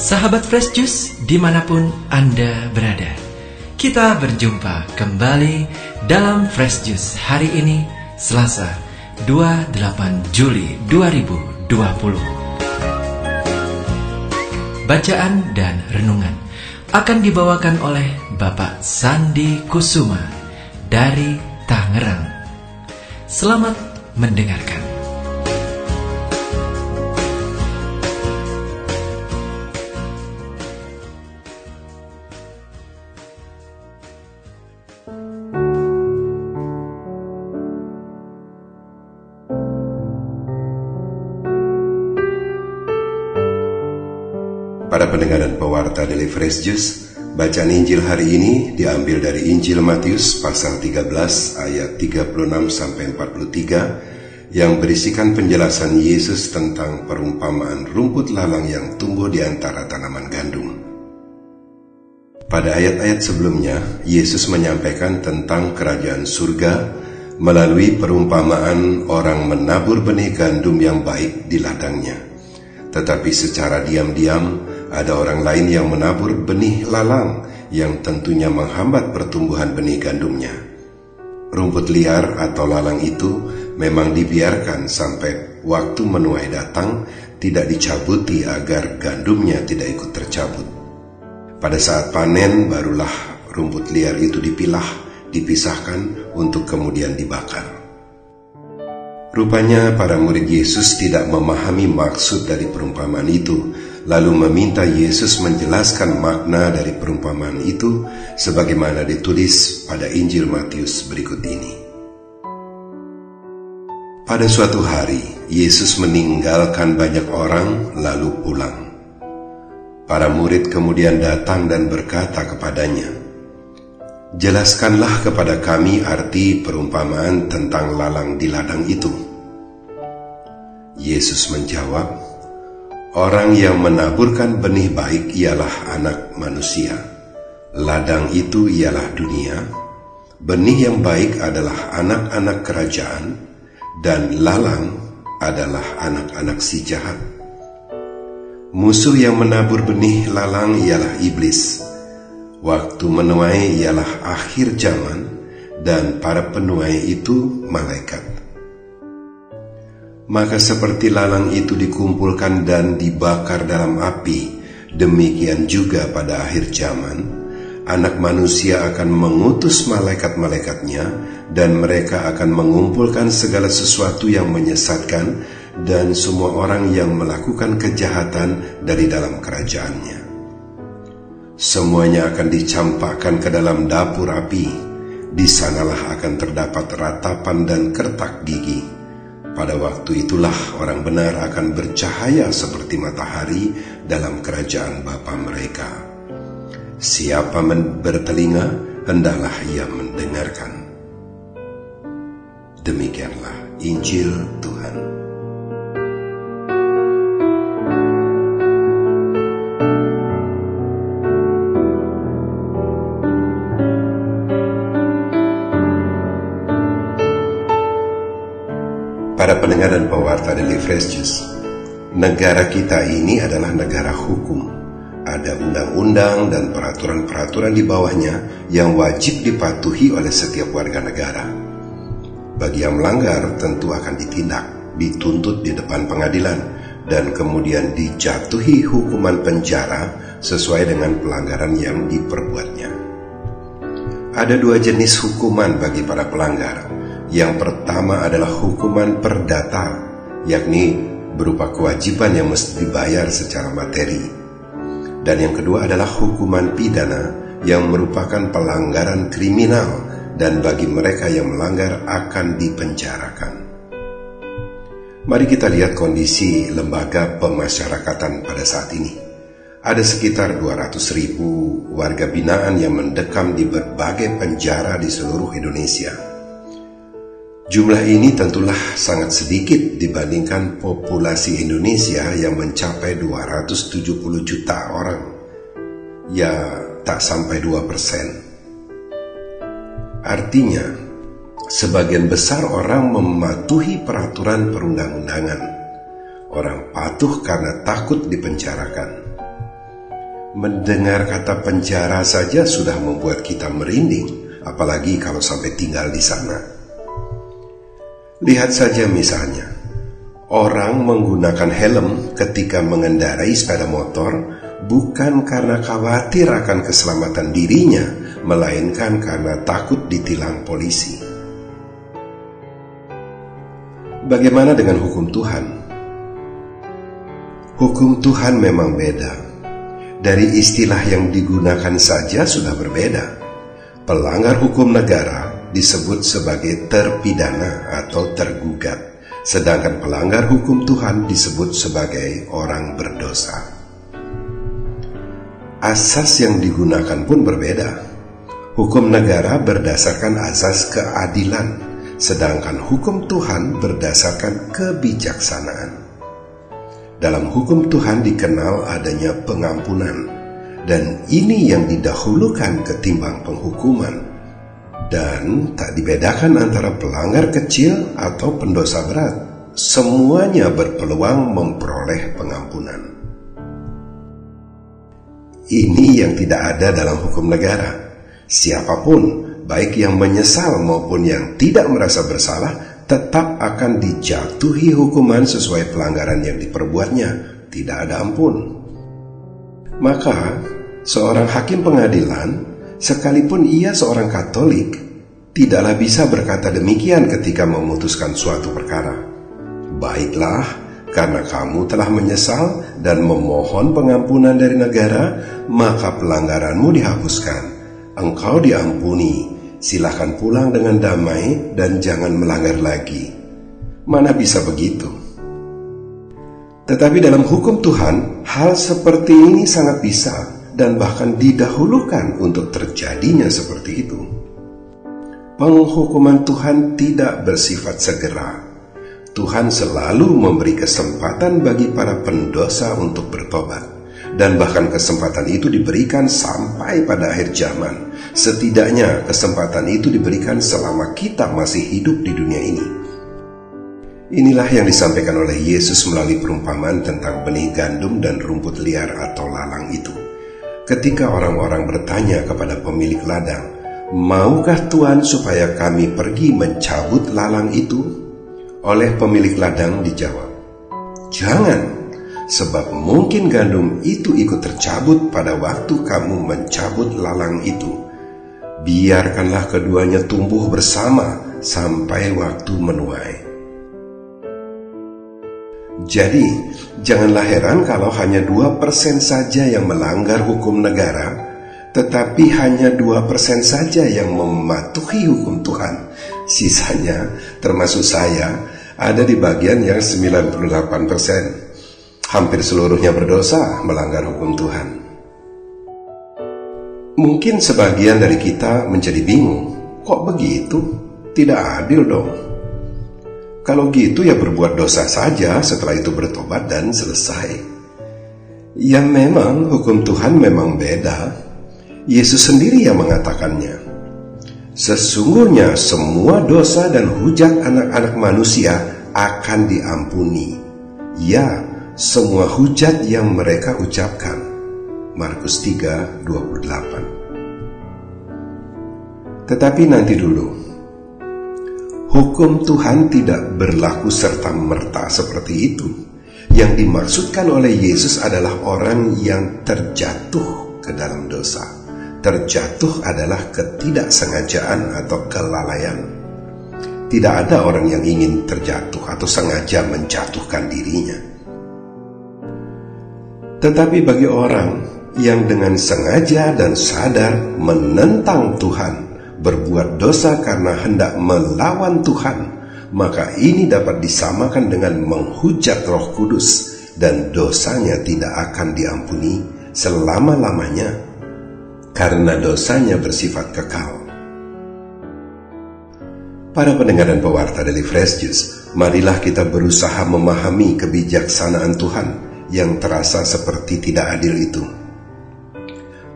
Sahabat Fresh Juice di mana pun Anda berada. Kita berjumpa kembali dalam Fresh Juice hari ini Selasa 28 Juli 2020 Bacaan dan renungan akan dibawakan oleh Bapak Sandi Kusuma dari Tangerang. Selamat mendengarkan pendengar dan pewarta Daily Fresh Juice, bacaan Injil hari ini diambil dari Injil Matius pasal 13 ayat 36 sampai 43 yang berisikan penjelasan Yesus tentang perumpamaan rumput lalang yang tumbuh di antara tanaman gandum. Pada ayat-ayat sebelumnya, Yesus menyampaikan tentang kerajaan surga melalui perumpamaan orang menabur benih gandum yang baik di ladangnya. Tetapi secara diam-diam, ada orang lain yang menabur benih lalang yang tentunya menghambat pertumbuhan benih gandumnya. Rumput liar atau lalang itu memang dibiarkan sampai waktu menuai datang tidak dicabuti agar gandumnya tidak ikut tercabut. Pada saat panen barulah rumput liar itu dipilah, dipisahkan untuk kemudian dibakar. Rupanya para murid Yesus tidak memahami maksud dari perumpamaan itu, lalu meminta Yesus menjelaskan makna dari perumpamaan itu sebagaimana ditulis pada Injil Matius berikut ini. Pada suatu hari, Yesus meninggalkan banyak orang lalu pulang. Para murid kemudian datang dan berkata kepadanya, Jelaskanlah kepada kami arti perumpamaan tentang lalang di ladang itu. Yesus menjawab, Orang yang menaburkan benih baik ialah anak manusia. Ladang itu ialah dunia. Benih yang baik adalah anak-anak kerajaan, dan lalang adalah anak-anak si jahat. Musuh yang menabur benih lalang ialah iblis Waktu menuai ialah akhir zaman dan para penuai itu malaikat. Maka seperti lalang itu dikumpulkan dan dibakar dalam api, demikian juga pada akhir zaman, anak manusia akan mengutus malaikat-malaikatnya dan mereka akan mengumpulkan segala sesuatu yang menyesatkan dan semua orang yang melakukan kejahatan dari dalam kerajaannya. Semuanya akan dicampakkan ke dalam dapur api. Di sanalah akan terdapat ratapan dan kertak gigi. Pada waktu itulah orang benar akan bercahaya seperti matahari dalam kerajaan Bapa mereka. Siapa bertelinga, hendaklah ia mendengarkan. Demikianlah Injil Tuhan. Pendengar dan pewarta dari Fresh negara kita ini adalah negara hukum. Ada undang-undang dan peraturan-peraturan di bawahnya yang wajib dipatuhi oleh setiap warga negara. Bagi yang melanggar tentu akan ditindak, dituntut di depan pengadilan, dan kemudian dijatuhi hukuman penjara sesuai dengan pelanggaran yang diperbuatnya. Ada dua jenis hukuman bagi para pelanggar, yang pertama adalah hukuman perdata, yakni berupa kewajiban yang mesti dibayar secara materi. Dan yang kedua adalah hukuman pidana yang merupakan pelanggaran kriminal dan bagi mereka yang melanggar akan dipenjarakan. Mari kita lihat kondisi lembaga pemasyarakatan pada saat ini. Ada sekitar 200 ribu warga binaan yang mendekam di berbagai penjara di seluruh Indonesia Jumlah ini tentulah sangat sedikit dibandingkan populasi Indonesia yang mencapai 270 juta orang. Ya, tak sampai 2 persen. Artinya, sebagian besar orang mematuhi peraturan perundang-undangan. Orang patuh karena takut dipenjarakan. Mendengar kata penjara saja sudah membuat kita merinding, apalagi kalau sampai tinggal di sana. Lihat saja misalnya, orang menggunakan helm ketika mengendarai sepeda motor bukan karena khawatir akan keselamatan dirinya, melainkan karena takut ditilang polisi. Bagaimana dengan hukum Tuhan? Hukum Tuhan memang beda dari istilah yang digunakan saja sudah berbeda. Pelanggar hukum negara disebut sebagai terpidana atau tergugat, sedangkan pelanggar hukum Tuhan disebut sebagai orang berdosa. Asas yang digunakan pun berbeda. Hukum negara berdasarkan asas keadilan, sedangkan hukum Tuhan berdasarkan kebijaksanaan. Dalam hukum Tuhan dikenal adanya pengampunan, dan ini yang didahulukan ketimbang penghukuman, dan tak dibedakan antara pelanggar kecil atau pendosa berat. Semuanya berpeluang memperoleh pengampunan. Ini yang tidak ada dalam hukum negara. Siapa pun, baik yang menyesal maupun yang tidak merasa bersalah, tetap akan dijatuhi hukuman sesuai pelanggaran yang diperbuatnya, tidak ada ampun. Maka, seorang hakim pengadilan, sekalipun ia seorang Katolik, tidaklah bisa berkata demikian ketika memutuskan suatu perkara. Baiklah, karena kamu telah menyesal dan memohon pengampunan dari negara, maka pelanggaranmu dihapuskan. Engkau diampuni Silahkan pulang dengan damai dan jangan melanggar lagi. Mana bisa begitu? Tetapi dalam hukum Tuhan, hal seperti ini sangat bisa dan bahkan didahulukan untuk terjadinya seperti itu. Penghukuman Tuhan tidak bersifat segera. Tuhan selalu memberi kesempatan bagi para pendosa untuk bertobat dan bahkan kesempatan itu diberikan sampai pada akhir zaman. Setidaknya kesempatan itu diberikan selama kita masih hidup di dunia ini. Inilah yang disampaikan oleh Yesus melalui perumpamaan tentang benih gandum dan rumput liar atau lalang itu. Ketika orang-orang bertanya kepada pemilik ladang, "Maukah Tuhan supaya kami pergi mencabut lalang itu?" Oleh pemilik ladang dijawab, "Jangan, sebab mungkin gandum itu ikut tercabut pada waktu kamu mencabut lalang itu. Biarkanlah keduanya tumbuh bersama sampai waktu menuai. Jadi, janganlah heran kalau hanya 2% saja yang melanggar hukum negara, tetapi hanya 2% saja yang mematuhi hukum Tuhan. Sisanya, termasuk saya, ada di bagian yang 98 persen hampir seluruhnya berdosa melanggar hukum Tuhan. Mungkin sebagian dari kita menjadi bingung, kok begitu? Tidak adil dong. Kalau gitu ya berbuat dosa saja setelah itu bertobat dan selesai. Ya memang hukum Tuhan memang beda. Yesus sendiri yang mengatakannya. Sesungguhnya semua dosa dan hujat anak-anak manusia akan diampuni. Ya, semua hujat yang mereka ucapkan. Markus 3:28. Tetapi nanti dulu. Hukum Tuhan tidak berlaku serta merta seperti itu. Yang dimaksudkan oleh Yesus adalah orang yang terjatuh ke dalam dosa. Terjatuh adalah ketidaksengajaan atau kelalaian. Tidak ada orang yang ingin terjatuh atau sengaja menjatuhkan dirinya. Tetapi bagi orang yang dengan sengaja dan sadar menentang Tuhan, berbuat dosa karena hendak melawan Tuhan, maka ini dapat disamakan dengan menghujat Roh Kudus, dan dosanya tidak akan diampuni selama-lamanya karena dosanya bersifat kekal. Para pendengar dan pewarta dari Fresh Juice, marilah kita berusaha memahami kebijaksanaan Tuhan yang terasa seperti tidak adil itu.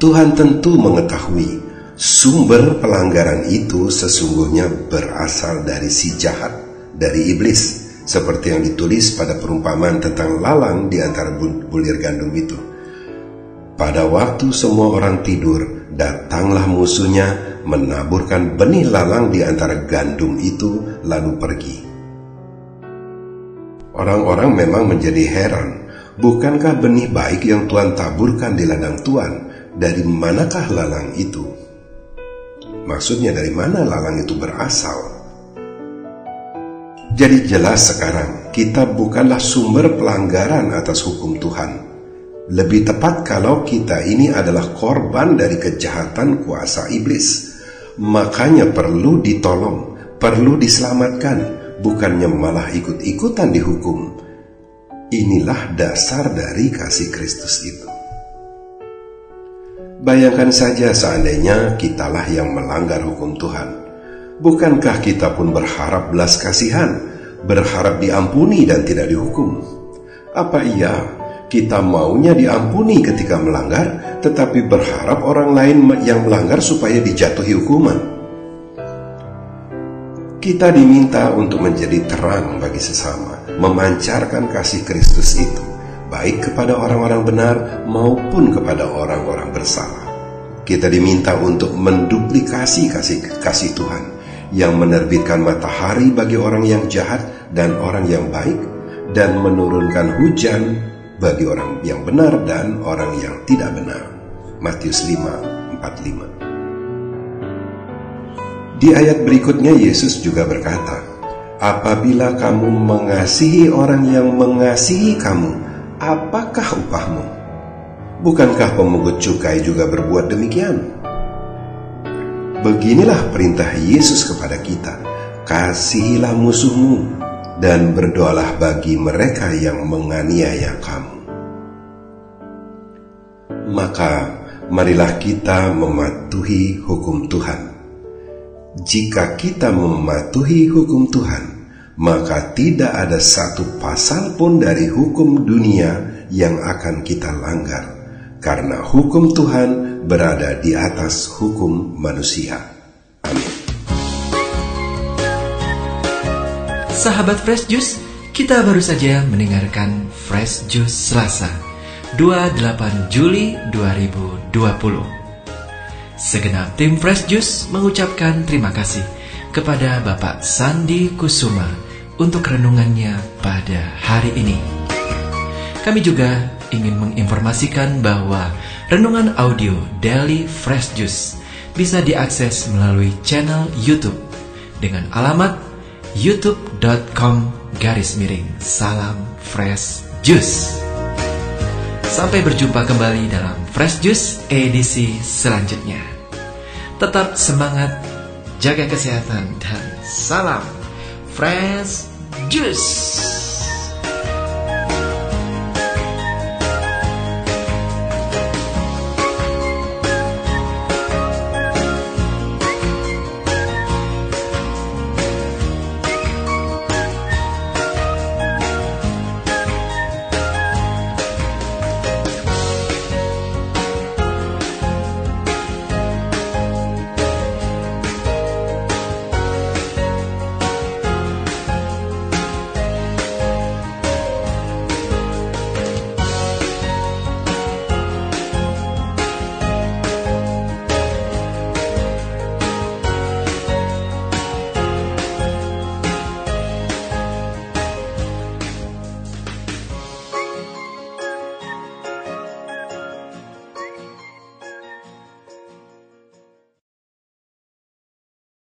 Tuhan tentu mengetahui sumber pelanggaran itu sesungguhnya berasal dari si jahat, dari iblis, seperti yang ditulis pada perumpamaan tentang lalang di antara bulir gandum itu. pada waktu semua orang tidur, datanglah musuhnya menaburkan benih lalang di antara gandum itu lalu pergi. Orang-orang memang menjadi heran, bukankah benih baik yang Tuhan taburkan di ladang Tuhan, dari manakah lalang itu? Maksudnya dari mana lalang itu berasal? Jadi jelas sekarang kita bukanlah sumber pelanggaran atas hukum Tuhan. Lebih tepat kalau kita ini adalah korban dari kejahatan kuasa iblis makanya perlu ditolong, perlu diselamatkan, bukannya malah ikut-ikutan dihukum. Inilah dasar dari kasih Kristus itu. Bayangkan saja seandainya kitalah yang melanggar hukum Tuhan. Bukankah kita pun berharap belas kasihan, berharap diampuni dan tidak dihukum? Apa iya kita maunya diampuni ketika melanggar, tetapi berharap orang lain yang melanggar supaya dijatuhi hukuman. Kita diminta untuk menjadi terang bagi sesama, memancarkan kasih Kristus itu, baik kepada orang-orang benar maupun kepada orang-orang bersalah. Kita diminta untuk menduplikasi kasih kasih Tuhan yang menerbitkan matahari bagi orang yang jahat dan orang yang baik dan menurunkan hujan bagi orang yang benar dan orang yang tidak benar. Matius 5:45. Di ayat berikutnya Yesus juga berkata, "Apabila kamu mengasihi orang yang mengasihi kamu, apakah upahmu? Bukankah pemungut cukai juga berbuat demikian?" Beginilah perintah Yesus kepada kita: kasihilah musuhmu dan berdoalah bagi mereka yang menganiaya kamu. Maka marilah kita mematuhi hukum Tuhan. Jika kita mematuhi hukum Tuhan, maka tidak ada satu pasal pun dari hukum dunia yang akan kita langgar, karena hukum Tuhan berada di atas hukum manusia. Sahabat Fresh Juice, kita baru saja mendengarkan Fresh Juice Selasa 28 Juli 2020. Segenap tim Fresh Juice mengucapkan terima kasih kepada Bapak Sandi Kusuma untuk renungannya pada hari ini. Kami juga ingin menginformasikan bahwa renungan audio Daily Fresh Juice bisa diakses melalui channel YouTube dengan alamat youtube.com garis miring salam fresh juice sampai berjumpa kembali dalam fresh juice edisi selanjutnya tetap semangat jaga kesehatan dan salam fresh juice